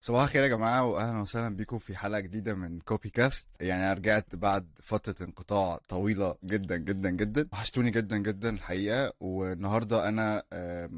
صباح الخير يا جماعة وأهلا وسهلا بيكم في حلقة جديدة من كوبي كاست يعني أنا رجعت بعد فترة انقطاع طويلة جدا جدا جدا. وحشتوني جدا جدا الحقيقة. والنهاردة أنا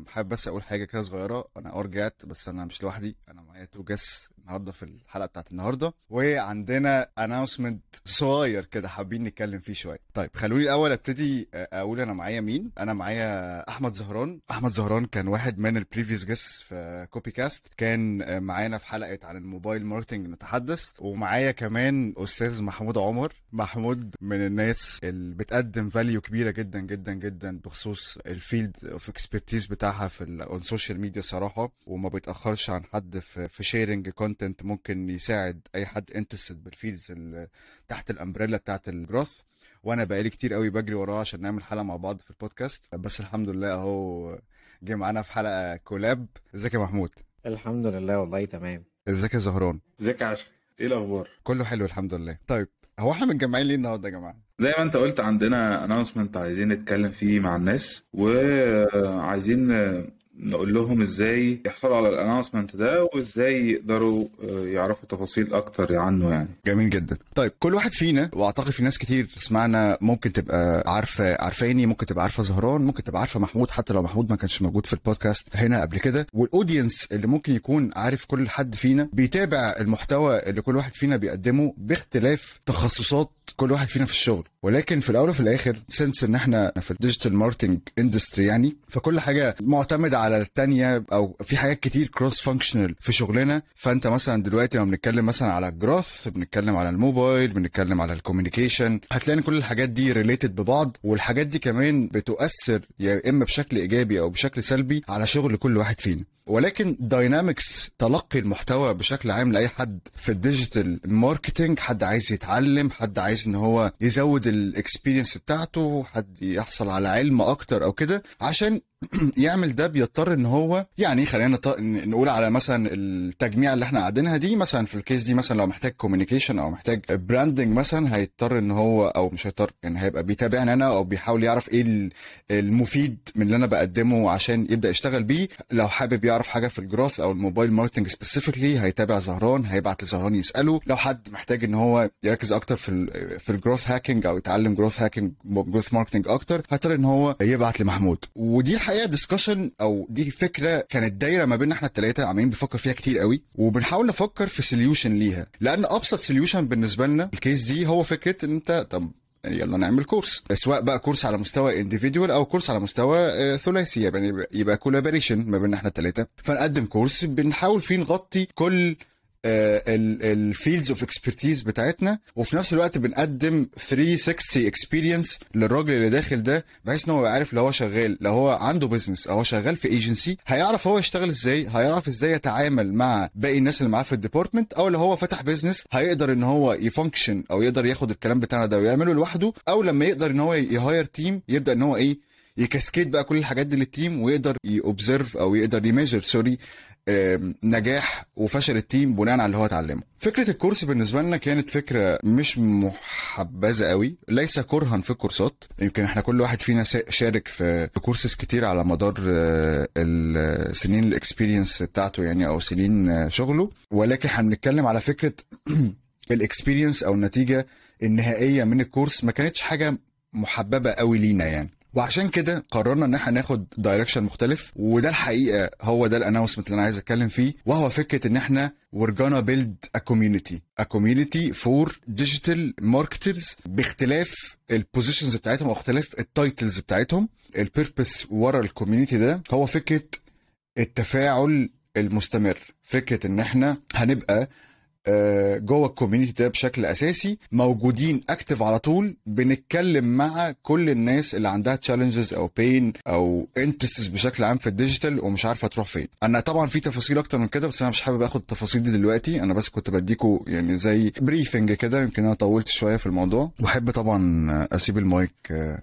حابب بس أقول حاجة كده صغيرة. أنا أه رجعت بس أنا مش لوحدي. أنا معايا two guests النهاردة في الحلقة بتاعت النهاردة. وعندنا announcement صغير كده حابين نتكلم فيه شوية. طيب خلوني الأول أبتدي آه، أقول أنا معايا مين؟ أنا معايا أحمد زهران. أحمد زهران كان واحد من ال previous guests في كوبي كاست كان آه، معانا في حلقة عن ال mobile marketing نتحدث ومعايا كمان أستاذ محمود عمر. محمود من الناس اللي بتقدم value كبيرة جدا جدا جدا بخصوص ال field of expertise بتاعها في ال social media صراحة. وما بيتأخرش عن حد في sharing content ممكن يساعد أي حد interested بال fields اللي تحت ال umbrella بتاعت ال growth وأنا بقالي كتير قوي بجري وراه عشان نعمل حلقة مع بعض في البودكاست بس الحمد لله أهو جه معانا في حلقة collab إزيك يا محمود؟ الحمد لله والله تمام. إزيك يا زهران؟ إزيك يا عشري إيه الأخبار؟ كله حلو الحمد لله. طيب هو إحنا متجمعين ليه النهارده يا جماعة؟ زي ما أنت قلت عندنا announcement عايزين نتكلم فيه مع الناس وعايزين نقول لهم إزاي يحصلوا على ال announcement ده وإزاي يقدروا يعرفوا تفاصيل أكتر عنه يعني. جميل جدا. طيب كل واحد فينا وأعتقد في ناس كتير تسمعنا ممكن تبقى عارفة عارفاني ممكن تبقى عارفة زهران ممكن تبقى عارفة محمود حتى لو محمود ما كانش موجود في البودكاست هنا قبل كده. وال audience اللي ممكن يكون عارف كل حد فينا بيتابع المحتوى اللي كل واحد فينا بيقدمه باختلاف تخصصات كل واحد فينا في الشغل. ولكن في الأول وفي الآخر since إن إحنا في ال digital marketing industry يعني فكل حاجة معتمدة على التانية أو في حاجات كتير cross functional في شغلنا. فأنت مثلا دلوقتي لما بنتكلم مثلا على ال growth بنتكلم على الموبايل بنتكلم على ال communication هتلاقي إن كل الحاجات دي related ببعض. والحاجات دي كمان بتؤثر يا إما بشكل إيجابي أو بشكل سلبي على شغل كل واحد فينا. ولكن dynamics تلقي المحتوى بشكل عام لأي حد في ال digital marketing حد عايز يتعلم حد عايز إن هو يزود ال experience بتاعته حد يحصل على علم أكتر أو كده عشان يعمل ده بيضطر إن هو يعني خلينا نقول على مثلا التجميع اللي إحنا قاعدينها دي مثلا في ال case دي مثلا لو محتاج communication أو محتاج branding مثلا هيضطر إن هو أو مش هيضطر يعني هيبقى بيتابعني أنا أو بيحاول يعرف إيه ال- المفيد من اللي أنا بقدمه عشان يبدأ يشتغل بيه. لو حابب يعرف حاجة في ال growth أو ال mobile marketing specifically هيتابع زهران هيبعت لزهران يسأله. لو حد محتاج إن هو يركز أكتر في في ال growth hacking أو يتعلم growth hacking growth marketing أكتر هيضطر إن هو يبعت لمحمود. ودي الحقيقة discussion أو دي فكرة كانت دايرة ما بيننا إحنا الثلاثه عمالين بنفكر فيها كتير قوي وبنحاول نفكر في solution ليها. لأن أبسط solution بالنسبة لنا ال case دي هو فكرة إن أنت طب يلا نعمل course سواء بقى course على مستوى individual أو course على مستوى آه، ثلاثي يعني يبقى collaboration ما بيننا إحنا الثلاثه فنقدم course بنحاول فيه نغطي كل ال fields of expertise بتاعتنا وفي نفس الوقت بنقدم 360 experience للراجل اللي داخل ده بحيث إن هو يبقى عارف لو هو شغال لو هو عنده business أو هو شغال في ايجنسي هيعرف هو يشتغل إزاي هيعرف إزاي يتعامل مع باقي الناس اللي معاه في ال department أو لو هو فتح business هيقدر إن هو ي function أو يقدر ياخد الكلام بتاعنا ده ويعمله لوحده أو لما يقدر إن هو ي hire team يبدأ إن هو إيه ي cascade بقى كل الحاجات دي لل team ويقدر ي observe أو يقدر ي measure sorry نجاح وفشل ال team بناء على اللي هو اتعلمه. فكرة ال course بالنسبة لنا كانت فكرة مش محبذة قوي. ليس كرها في الكورسات. يمكن إحنا كل واحد فينا شارك في في كورسز كتير على مدار آه، السنين ال experience بتاعته يعني أو سنين آه، شغله. ولكن إحنا بنتكلم على فكرة ال experience أو النتيجة النهائية من ال course ما كانتش حاجة محببة قوي لينا يعني. وعشان كده قررنا ان إحنا ناخد direction مختلف وده الحقيقة هو ده ال announcement اللي أنا عايز أتكلم فيه وهو فكرة إن إحنا we're gonna build a community. A community for digital marketers باختلاف ال positions بتاعتهم أو اختلاف ال titles بتاعتهم. ال purpose ورا ال community ده هو فكرة التفاعل المستمر. فكرة إن إحنا هنبقى جوه ال community ده بشكل أساسي. موجودين active على طول. بنتكلم مع كل الناس اللي عندها challenges أو pain أو interests بشكل عام في ال digital ومش عارفة تروح فين. أنا طبعا في تفاصيل أكتر من كده بس أنا مش حابب آخد التفاصيل دي دلوقتي. أنا بس كنت بديكوا يعني زي briefing كده يمكن أنا طولت شوية في الموضوع. وأحب طبعا أسيب المايك آه،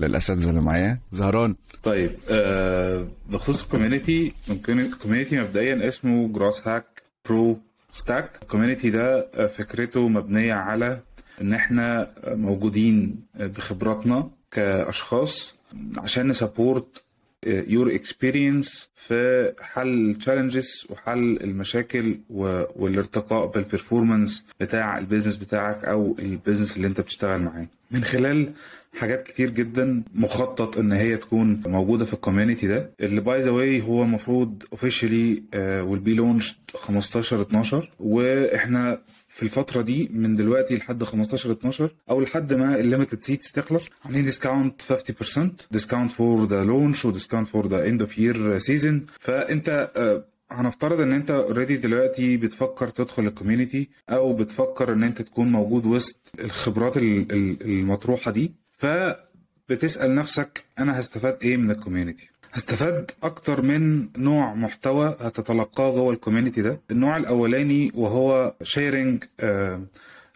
للأساتذة اللي معايا. زهران. طيب آه بخصوص ال community ال community مبدئيا اسمه growth hack pro stack ال community ده آه، فكرته مبنية على إن إحنا موجودين بخبراتنا كأشخاص عشان ن support your experience في حل ال challenges وحل المشاكل والارتقاء بال performance بتاع ال business بتاعك أو ال business اللي أنت بتشتغل معاه. من خلال حاجات كتير جدا مخطط إن هي تكون موجودة في ال community ده. اللي by the way هو المفروض officially will be launched 15 12 وإحنا في الفترة دي من دلوقتي لحد 15 12 أو لحد ما ال limited seats تخلص عاملين discount 50% discount for the launch و discount for the end of year season فأنت آه، هنفترض إن أنت already دلوقتي بتفكر تدخل ال community أو بتفكر إن أنت تكون موجود وسط الخبرات ال- ال- المطروحة دي. فبتسأل نفسك أنا هستفاد إيه من ال community هستفاد أكتر من نوع محتوى هتتلقاه جوه ال community ده. النوع الأولاني وهو sharing uh,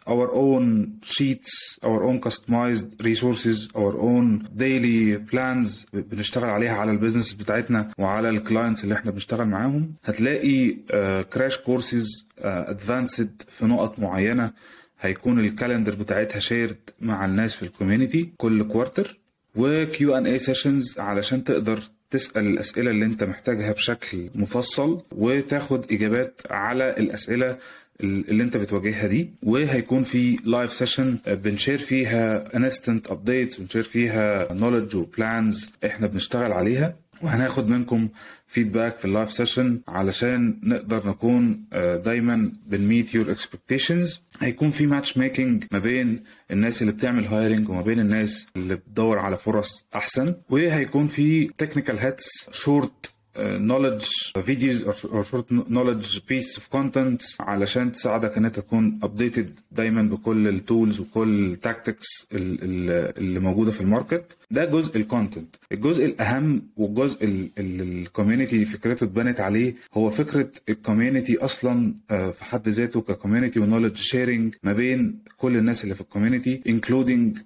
our own sheets our own customized resources our own daily plans بنشتغل عليها على ال business بتاعتنا وعلى ال clients اللي إحنا بنشتغل معاهم. هتلاقي crash courses advanced في نقط معينة. هيكون ال calendar بتاعتها shared مع الناس في ال community كل quarter و Q and A sessions علشان تقدر تسأل الأسئلة اللي انت محتاجها بشكل مفصل وتاخد إجابات على الأسئلة اللي انت بتواجهها دي. وهيكون في live session بن share فيها instant updates بن share فيها knowledge و plans إحنا بنشتغل عليها. وهناخد منكم feedback في ال live session علشان نقدر نكون آه، دايما بن meet your expectations هيكون في match making ما بين الناس اللي بتعمل hiring وما بين الناس اللي بتدور على فرص أحسن وهيكون في technical hacks short knowledge videos أو short knowledge piece of content علشان تساعدك إن أنت تكون updated دايما بكل ال tools وكل ال tactics اللي موجودة في ال market. ده جزء ال content الجزء الأهم والجزء اللي ال community فكرته اتبنت عليه هو فكرة ال community أصلا آه، في حد ذاته ك community و knowledge sharing ما بين كل الناس اللي في ال community including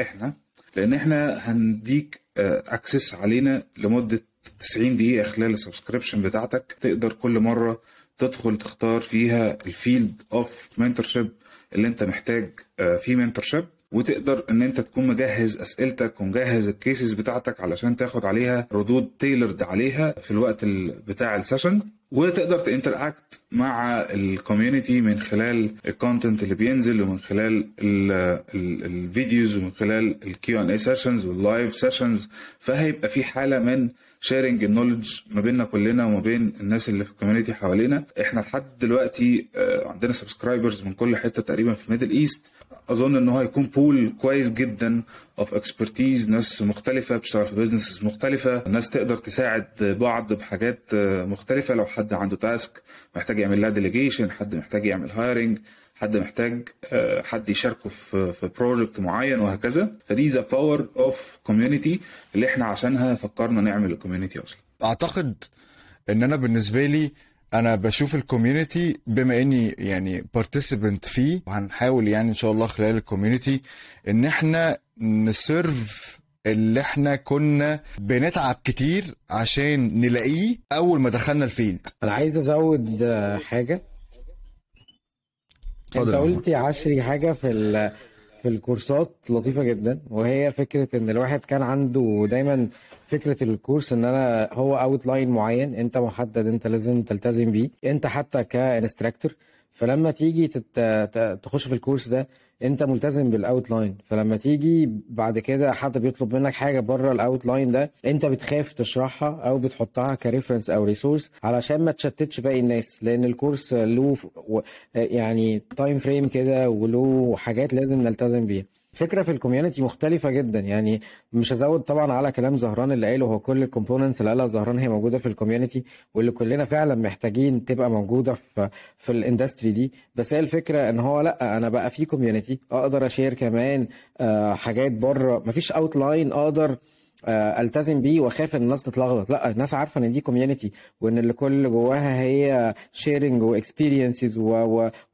إحنا. لأن إحنا هنديك access علينا لمدة 90 دقيقة خلال ال subscription بتاعتك تقدر كل مرة تدخل تختار فيها ال field of mentorship اللي انت محتاج آه، فيه mentorship وتقدر إن أنت تكون مجهز أسئلتك ومجهز ال cases بتاعتك علشان تاخد عليها ردود تailored عليها في الوقت ال- بتاع ال session وتقدر ت interact مع ال community من خلال ال content اللي بينزل ومن خلال ال- ال- ال videos ومن خلال ال Q and A sessions وال live sessions فهيبقى في حالة من sharing ال knowledge ما بيننا كلنا وما بين الناس اللي في ال community حوالينا. إحنا لحد دلوقتي آه، عندنا subscribers من كل حتة تقريبا في Middle East أظن ان هو هيكون pool كويس جدا of expertise ناس مختلفة بتشتغل في businesses مختلفة ناس تقدر تساعد بعض بحاجات آه، مختلفة. لو حد عنده task محتاج يعمل لها delegation حد محتاج يعمل hiring حد محتاج آه، حد يشاركه في في project معين وهكذا. فدي the power of community اللي إحنا عشانها فكرنا نعمل ال community أصلا. أعتقد إن أنا بالنسبة لي أنا بشوف ال community بما إني يعني participant فيه وهنحاول يعني إن شاء الله خلال ال community إن إحنا ن serve اللي إحنا كنا بنتعب كتير عشان نلاقيه أول ما دخلنا ال field أنا عايز أزود حاجة أنت. قلت يا عشري حاجة في في الكورسات لطيفة جدا. وهي فكرة إن الواحد كان عنده دايما فكرة الكورس إن أنا هو outline معين أنت محدد أنت لازم تلتزم بيه. أنت حتى ك instructor فلما تيجي تخش في الكورس ده انت ملتزم بال outline فلما تيجي بعد كده حد بيطلب منك حاجة بره ال outline ده انت بتخاف تشرحها أو بتحطها ك reference أو resource علشان ما تشتتش باقي الناس لأن الكورس له يعني time frame كده وله حاجات لازم نلتزم بيها. فكرة في ال community مختلفة جدا يعني مش هزود طبعا على كلام زهران اللي قاله هو كل ال components اللي قالها زهران هي موجودة في ال community واللي كلنا فعلا محتاجين تبقى موجودة في في ال industry دي. بس هي الفكرة إن هو لأ أنا بقى في community أقدر أ share كمان آه، حاجات بره. مفيش outline أقدر ألتزم بيه وأخاف إن الناس تتلخبط لا الناس عارفة إن دي community وإن اللي كل جواها هي sharing و experiences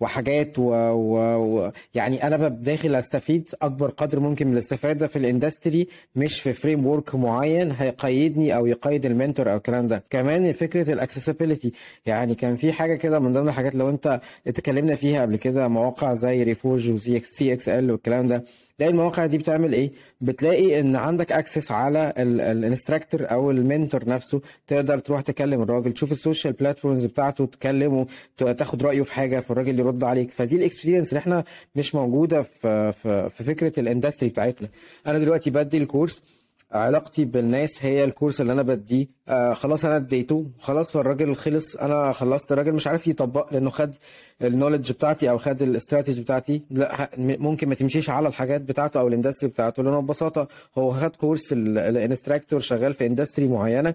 وحاجات و, و, يعني أنا داخل أستفيد أكبر قدر ممكن من الاستفادة في ال industry مش في framework معين هيقيدني أو يقيد ال mentor أو الكلام ده. كمان فكرة ال accessibility يعني كان في حاجة كده من ضمن الحاجات لو أنت اتكلمنا فيها قبل كده مواقع زي Reforge و CXL والكلام ده. تلاقي المواقع دي بتعمل إيه؟ بتلاقي إن عندك access على ال instructor أو ال mentor نفسه تقدر تروح تكلم الراجل تشوف ال social platforms بتاعته تكلمه تاخد رأيه في حاجة فالراجل يرد عليك. فدي ال experience اللي إحنا مش موجودة في في, في فكرة ال industry بتاعتنا. أنا دلوقتي بدي الكورس علاقتي بالناس هي الكورس اللي أنا بديه. آه خلاص أنا أديته. خلاص فالراجل خلص. أنا خلصت. الراجل مش عارف يطبق لأنه خد ال knowledge بتاعتي أو خد الاستراتيجي بتاعتي. لا ممكن ما تمشيش على الحاجات بتاعته أو ال industry بتاعته. لأنه ببساطة هو خد كورس ال instructor شغال في industry معينة.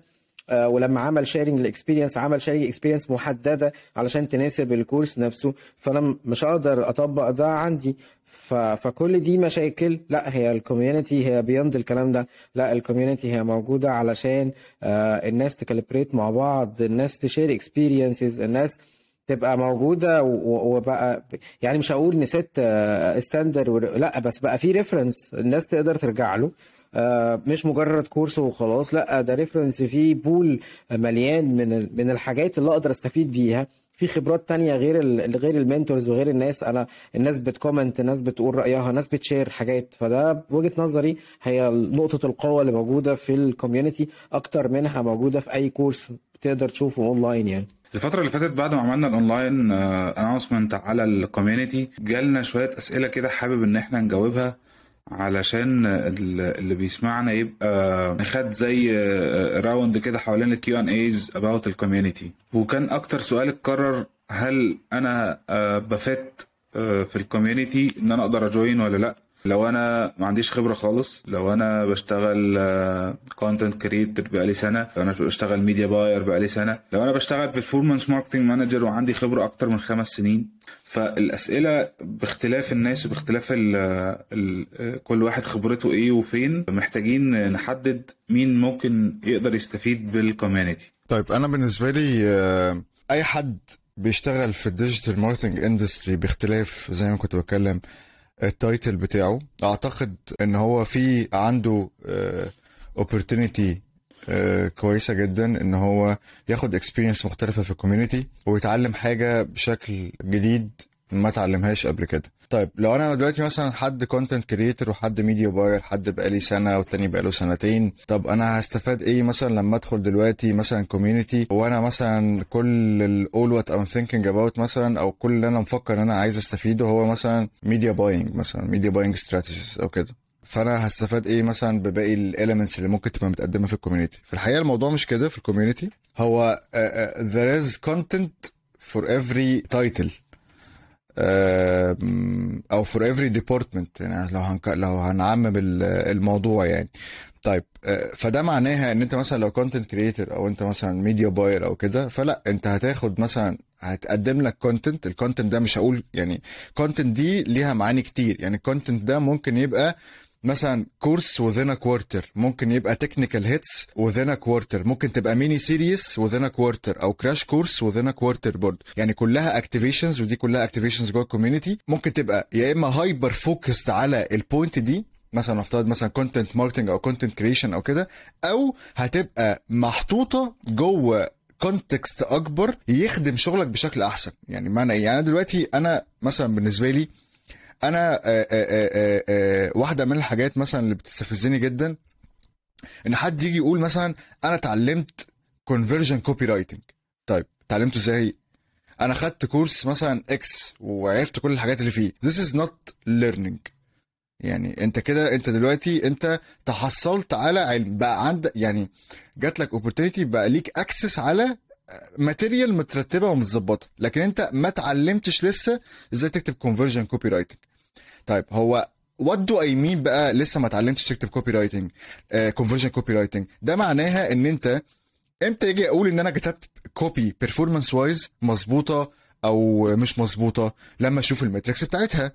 ولما عمل sharing ال experience عمل sharing experience محددة علشان تناسب الكورس نفسه. فأنا مش هقدر أطبق ده عندي. فكل دي مشاكل. لا هي ال community هي beyond الكلام ده. لا ال community هي موجودة علشان آه الناس ت collaborate مع بعض الناس ت share experiences الناس تبقى موجودة وبقى يعني مش هقول نسيت standard لا بس بقى في reference الناس تقدر ترجع له. مش مجرد كورس وخلاص لا ده reference فيه pool مليان من من الحاجات اللي أقدر أستفيد بيها. في خبرات تانية غير غير ال mentors وغير الناس. أنا الناس بت comment ناس بتقول رأيها ناس بت share حاجات. فده بوجهه نظري هي نقطة القوة اللي موجودة في ال community أكتر منها موجودة في أي كورس تقدر تشوفه اونلاين يعني. الفترة اللي فاتت بعد ما عملنا ال online announcement على ال community جالنا شوية أسئلة كده حابب إن إحنا نجاوبها. علشان اللي بيسمعنا يبقى خد زي round كده حوالين ال Q and As about ال community وكان أكتر سؤال اتكرر هل أنا ب fit في ال community إن أنا أقدر أ join ولا لأ؟ لو أنا ما عنديش خبرة خالص لو أنا بشتغل content creator بقالي سنة لو أنا بشتغل media buyer بقالي سنة لو أنا بشتغل performance marketing manager وعندي خبرة أكتر من خمس سنين. فالأسئلة باختلاف الناس وباختلاف ال ال كل واحد خبرته إيه وفين محتاجين نحدد مين ممكن يقدر يستفيد بال community طيب أنا بالنسبة لي أي حد بيشتغل في ال digital marketing industry باختلاف زي ما كنت بتكلم ال title بتاعه. أعتقد إن هو في عنده opportunity كويسة جدا إن هو ياخد experience مختلفة في ال community ويتعلم حاجة بشكل جديد ما اتعلمهاش قبل كده. طيب لو أنا دلوقتي مثلا حد content creator وحد media buyer حد بقالي سنة والتاني بقاله سنتين طب أنا هستفاد إيه مثلا لما أدخل دلوقتي مثلا community وأنا مثلا كل الأول what I'm thinking about مثلا أو كل اللي أنا مفكر إن أنا عايز أستفيده هو مثلا media buying مثلا media buying strategies أو كده. فأنا هستفاد إيه مثلا بباقي ال elements اللي ممكن تبقى متقدمة في ال community في الحقيقة الموضوع مش كده في ال community هو uh, uh, there is content for every title. أو for every department يعني لو هنك... لو هنعمم الموضوع يعني. طيب فده معناها إن أنت مثلا لو content creator أو أنت مثلا media buyer أو كده فلا أنت هتاخد مثلا هتقدم لك content ال content ده مش هقول يعني content دي ليها معاني كتير. يعني ال content ده ممكن يبقى مثلا course a quarter. ممكن يبقى technical hits a quarter. ممكن تبقى mini series a quarter أو crash course a quarter برضه يعني كلها activations ودي كلها activations جوه ال community ممكن تبقى يا إما hyper focused على ال point دي مثلا نفترض مثلا content marketing أو content creation أو كده أو هتبقى محطوطة جوه context أكبر يخدم شغلك بشكل أحسن. يعني معنى إيه؟ يعني دلوقتي أنا مثلا بالنسبة لي أنا آآ آآ آآ واحدة من الحاجات مثلا اللي بتستفزني جدا إن حد يجي يقول مثلا أنا اتعلمت conversion copywriting طيب اتعلمته إزاي؟ أنا خدت course مثلا X وعرفت كل الحاجات اللي فيه. This is not learning. يعني أنت كده أنت دلوقتي أنت تحصلت على علم. بقى عندك يعني جات لك opportunity بقى ليك access على material مترتبة ومتظبطة. لكن أنت ما اتعلمتش لسه إزاي تكتب conversion copywriting طيب هو what do I mean بقى لسه ما اتعلمتش تكتب copywriting conversion copywriting ده معناها إن أنت إمتى يجي أقول إن أنا كتبت copy performance wise مظبوطة أو مش مظبوطة؟ لما أشوف ال metrics بتاعتها.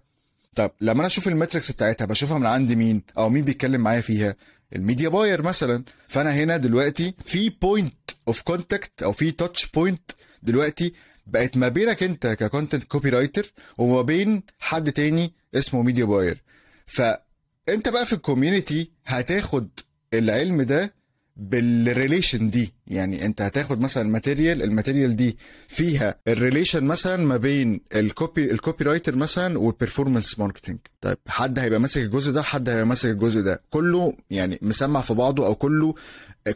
طب لما أنا أشوف ال metrics بتاعتها بشوفها من عند مين؟ أو مين بيتكلم معايا فيها؟ ال media buyer مثلا. فأنا هنا دلوقتي في point of contact أو في touch point دلوقتي بقت ما بينك أنت ك content copywriter وما بين حد تاني اسمه media buyer فأنت بقى في ال community هتاخد العلم ده بال relation دي. يعني انت هتاخد مثلا material ال material دي فيها ال relation مثلا ما بين ال copy ال copywriter مثلا وال performance marketing طيب حد هيبقى ماسك الجزء ده حد هيبقى ماسك الجزء ده. كله يعني مسمع في بعضه أو كله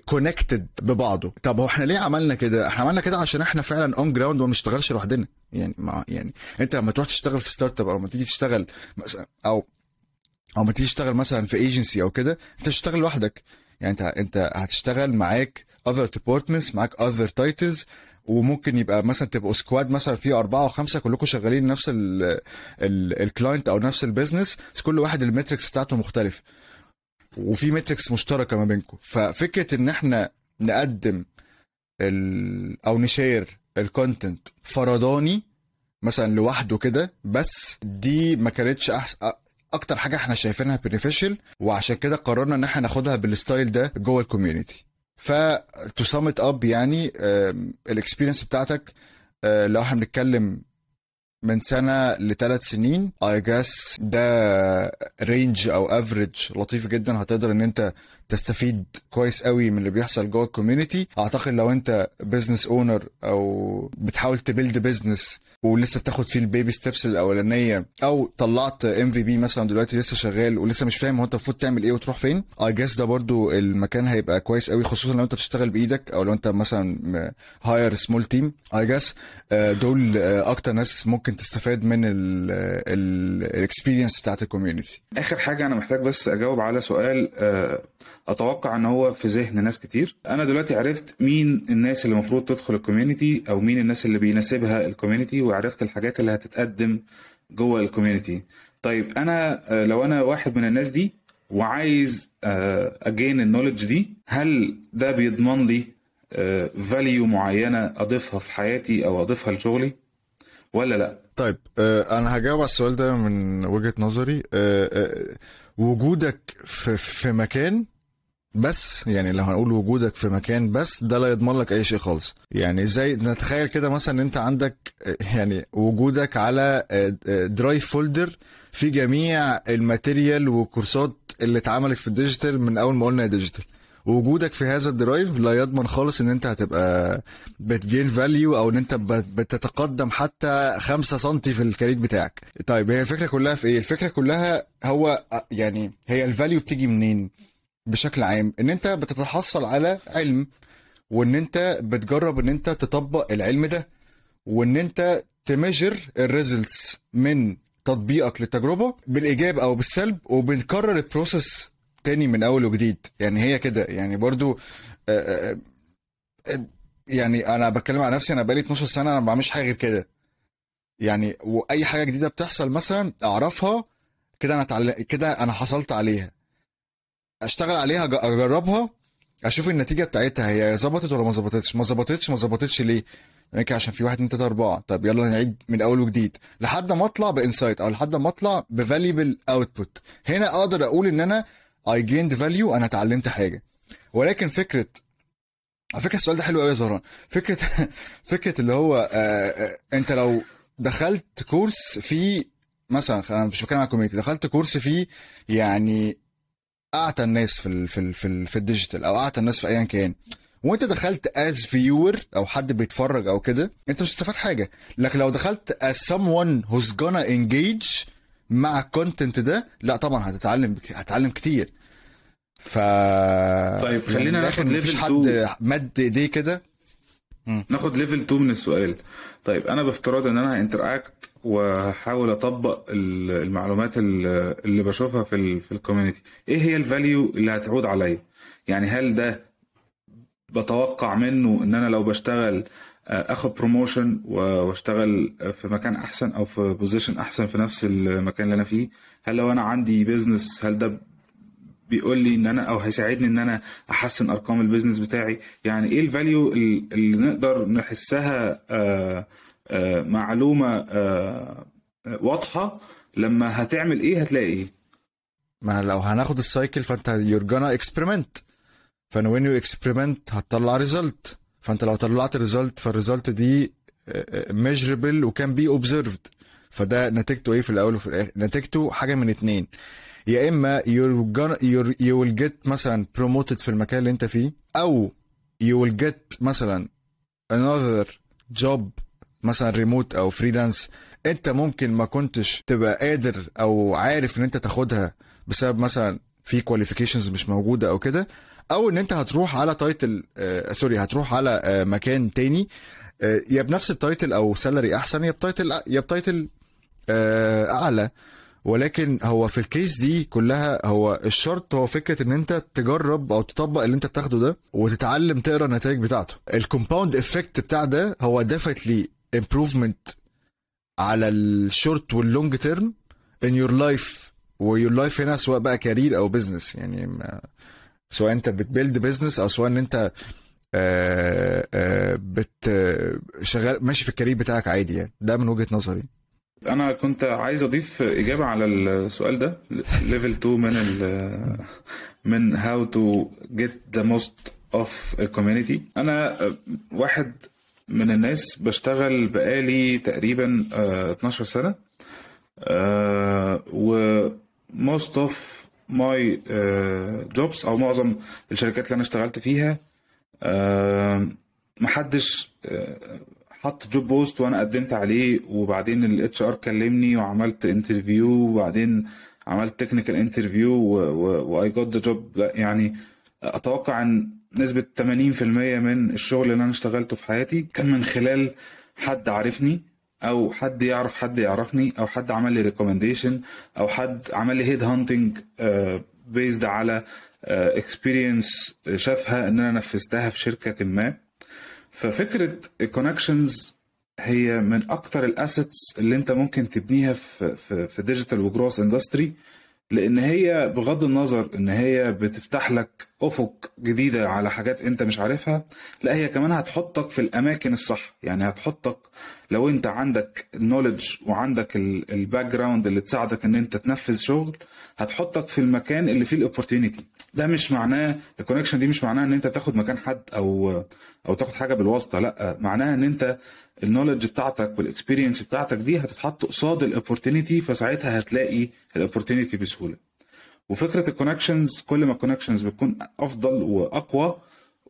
connected ببعضه. طب هو إحنا ليه عملنا كده؟ إحنا عملنا كده عشان إحنا فعلا on ground وما بنشتغلش لوحدنا. يعني مع يعني انت لما تروح تشتغل في startup أو لما تيجي تشتغل مثلا أو أو ما تيجي تشتغل مثلا في ايجنسي أو كده انت بتشتغل لوحدك. يعني انت انت هتشتغل معاك other departments معاك other titles وممكن يبقى مثلا تبقوا squad مثلا فيه أربعة أو خمسة كلكم شغالين نفس ال client أو نفس ال business بس كل واحد ال metrics بتاعته مختلفة. وفي metrics مشتركة ما بينكم. ففكرة إن إحنا نقدم ال... أو ن share ال content فرداني مثلا لوحده كده بس دي ما كانتش أحسن أكتر حاجة إحنا شايفينها beneficial وعشان كده قررنا إن إحنا ناخدها بال style ده جوه ال community ف to sum up يعني ال experience بتاعتك آه، لو إحنا بنتكلم من سنة لثلاث سنين I guess ده range أو average لطيف جدا. هتقدر إن أنت تستفيد كويس قوي من اللي بيحصل جوه ال community أعتقد لو أنت business owner أو بتحاول ت build business ولسه بتاخد فيه ال baby steps الأولانية أو طلعت MVP مثلا دلوقتي لسه شغال ولسه مش فاهم هو أنت المفروض تعمل إيه وتروح فين I guess ده برضو المكان هيبقى كويس قوي خصوصا لو أنت بتشتغل بإيدك أو لو أنت مثلا hire small team I guess دول آه، أكتر ناس ممكن تستفاد من ال experience بتاعت ال community آخر حاجة أنا محتاج بس أجاوب على سؤال آه، أتوقع إن هو في ذهن ناس كتير. أنا دلوقتي عرفت مين الناس اللي المفروض تدخل ال community أو مين الناس اللي بيناسبها ال community وعرفت الحاجات اللي هتتقدم جوه ال community طيب أنا آه، لو أنا واحد من الناس دي وعايز أجين النولج دي هل ده بيضمن لي value معينة أضيفها في حياتي أو أضيفها لشغلي؟ ولا لا؟ طيب آه، أنا هجاوب على السؤال ده من وجهة نظري. آه، آه، وجودك في في مكان بس يعني لو هنقول وجودك في مكان بس ده لا يضمن لك أي شيء خالص. يعني زي نتخيل كده مثلا أنت عندك يعني وجودك على drive folder في جميع ال material والكورسات اللي اتعملت في ال digital من أول ما قلنا digital. وجودك في هذا ال drive لا يضمن خالص إن أنت هتبقى بت gain value أو إن أنت بت- بتتقدم حتى 5 سم في ال career بتاعك. طيب هي الفكرة كلها في إيه؟ الفكرة كلها هو يعني هي ال value بتيجي منين؟ بشكل عام إن أنت بتتحصل على علم وإن أنت بتجرب إن أنت تطبق العلم ده وإن أنت ت measure ال results من تطبيقك للتجربة بالإيجاب أو بالسلب وبنكرر ال process تاني من أول وجديد. يعني هي كده. يعني برضو آه، آه، آه، يعني أنا بتكلم على نفسي أنا بقالي 12 سنة أنا ما بعملش حاجة غير كده. يعني وأي حاجة جديدة بتحصل مثلا أعرفها كده أنا كده أنا حصلت عليها. أشتغل عليها أجربها أشوف النتيجة بتاعتها هي ظبطت ولا ما ظبطتش؟ ما ظبطتش ما ظبطتش ليه؟ يمكن عشان في واحد اتنين تلاتة أربعة. طب يلا نعيد من أول وجديد. لحد ما أطلع ب insight أو لحد ما أطلع ب valuable output هنا أقدر أقول إن أنا I gained value أنا اتعلمت حاجة. ولكن فكره على فكرة السؤال ده حلو قوي يا زهران. فكرة فكرة اللي هو آه آه أنت لو دخلت كورس في مثلا أنا مش بتكلم على ال community دخلت كورس في يعني أعتى الناس في ال في ال في, في ال digital أو أعتى الناس في ايا كان. وأنت دخلت as viewer أو حد بيتفرج أو كده أنت مش هتستفاد حاجة. لكن لو دخلت as someone who's gonna engage مع ال content ده لا طبعا هتتعلم هتتعلم كتير. ف طيب، خلينا من ناخد level حد. مد إيديه كده. ناخد level 2 من السؤال. طيب أنا بافتراض إن أنا interact وهحاول أطبق ال- المعلومات ال- اللي بشوفها في ال في ال community إيه هي ال value اللي هتعود عليا؟ يعني هل ده بتوقع منه إن أنا لو بشتغل أخد promotion واشتغل في مكان أحسن أو في position أحسن في نفس المكان اللي أنا فيه. هل لو أنا عندي business هل ده بيقول لي إن أنا أو هيساعدني إن أنا أحسن أرقام ال business بتاعي؟ يعني إيه ال value اللي نقدر نحسها آه، آه، معلومة آه، واضحة؟ لما هتعمل إيه هتلاقي إيه. ما لو هناخد ال cycle فأنت you're gonna experiment. فأنا when you experiment هتطلع result فانت لو طلعت result فال result دي measurable و can be observed. فده نتيجته إيه في الأول وفي الآخر؟ نتيجته حاجة من اتنين. يا إما you will get مثلا promoted في المكان اللي أنت فيه أو you will get مثلا another job مثلا ريموت أو freelance أنت ممكن ما كنتش تبقى قادر أو عارف إن أنت تاخدها بسبب مثلا في qualifications مش موجودة أو كده. أو إن أنت هتروح على title آه سوري هتروح على آه مكان تاني آه يا بنفس ال title أو salary أحسن يا ب title يا ب title آه أعلى. ولكن هو في ال case دي كلها هو الشرط هو فكرة إن أنت تجرب أو تطبق اللي أنت بتاخده ده وتتعلم تقرأ النتائج بتاعته. ال compound effect بتاع ده هو definitely improvement على ال short وال long term in your life و your life هنا سواء بقى career أو business يعني ما سواء انت بت build business أو سواء ان انت آه آه بت شغال ماشي في ال career بتاعك عادي يعني. ده من وجهة نظري. أنا كنت عايز أضيف إجابة على السؤال ده. level 2 من ال من how to get the most of ال community أنا واحد من الناس بشتغل بقالي تقريبا 12 سنة. و most of my jobs أو معظم الشركات اللي أنا اشتغلت فيها محدش حط job post وأنا قدمت عليه وبعدين ال HR كلمني وعملت interview وبعدين عملت technical interview و I got the job يعني أتوقع إن نسبة 80% من الشغل اللي أنا اشتغلته في حياتي كان من خلال حد عارفني. أو حد يعرف حد يعرفني أو حد عمل لي recommendation أو حد عمل لي head hunting based على experience شافها إن أنا نفذتها في شركة ما. ففكرة ال connections هي من أكتر ال assets اللي أنت ممكن تبنيها في في digital و growth industry لأن هي بغض النظر إن هي بتفتح لك أفق جديدة على حاجات أنت مش عارفها لا هي كمان هتحطك في الأماكن الصح. يعني هتحطك لو أنت عندك ال knowledge وعندك ال background اللي تساعدك إن أنت تنفذ شغل هتحطك في المكان اللي فيه ال opportunity ده مش معناه ال connection دي مش معناها إن أنت تاخد مكان حد أو أو تاخد حاجة بالواسطة لا معناها إن أنت ال knowledge بتاعتك وال experience بتاعتك دي هتتحط قصاد ال opportunity فساعتها هتلاقي ال opportunity بسهولة. وفكرة ال connections كل ما ال connections بتكون أفضل وأقوى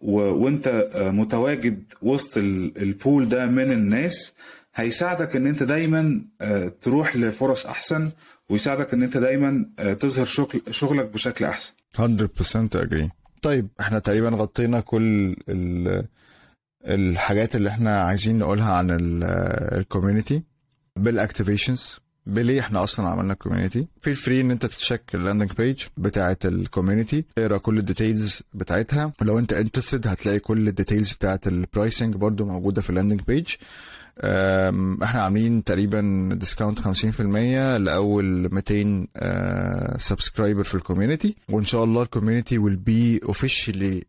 و... وأنت متواجد وسط ال pool ده من الناس هيساعدك إن أنت دايما تروح لفرص أحسن ويساعدك إن أنت دايما تظهر شغل شغلك بشكل أحسن. 100% agree. طيب إحنا تقريبا غطينا كل ال... الحاجات اللي إحنا عايزين نقولها عن ال community بال activations بليه إحنا أصلا عملنا community feel free إن أنت ت check ال landing page بتاعة ال community اقرأ كل ال details بتاعتها. ولو أنت interested هتلاقي كل ال details بتاعة ال pricing برضو موجودة في ال landing page إحنا عاملين تقريبا discount 50% لأول 200 subscriber في ال community وإن شاء الله ال community will be officially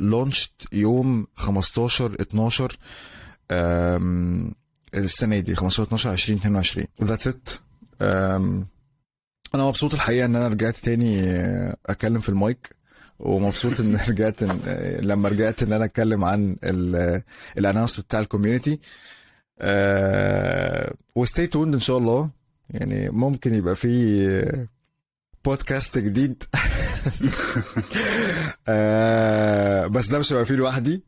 launched يوم 15 12 السنة دي 15 12 2022 that's it أنا مبسوط الحقيقة إن أنا رجعت تاني أتكلم في المايك ومبسوط إن رجعت لما رجعت إن أنا أتكلم عن ال announce بتاع ال community و stay tuned إن شاء الله. يعني ممكن يبقى في بودكاست جديد. آه بس ده مش هيبقى فيه لوحدي.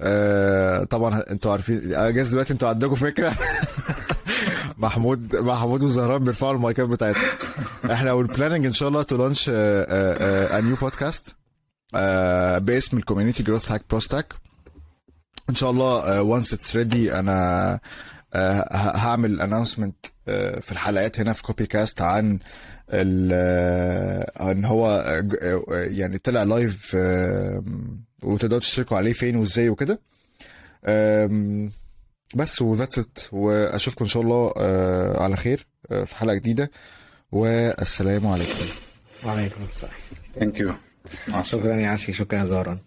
آه طبعا أنتوا عارفين as دلوقتي أنتوا عندكم فكرة. محمود محمود وزهران بيرفعوا المايكات بتاعتهم. إحنا we're planning إن شاء الله to launch a new podcast باسم ال community growth hack بروستاك إن شاء الله once it's ready أنا uh, هعمل announcement uh, في الحلقات هنا في كوبي كاست عن إن هو يعني طلع live وتقدروا تشتركوا عليه فين وازاي وكده بس و that's it واشوفكم ان شاء الله على خير في حلقه جديده والسلام عليكم وعليكم السلام ثانك يو شكرا يا عشي شكرا يا زهران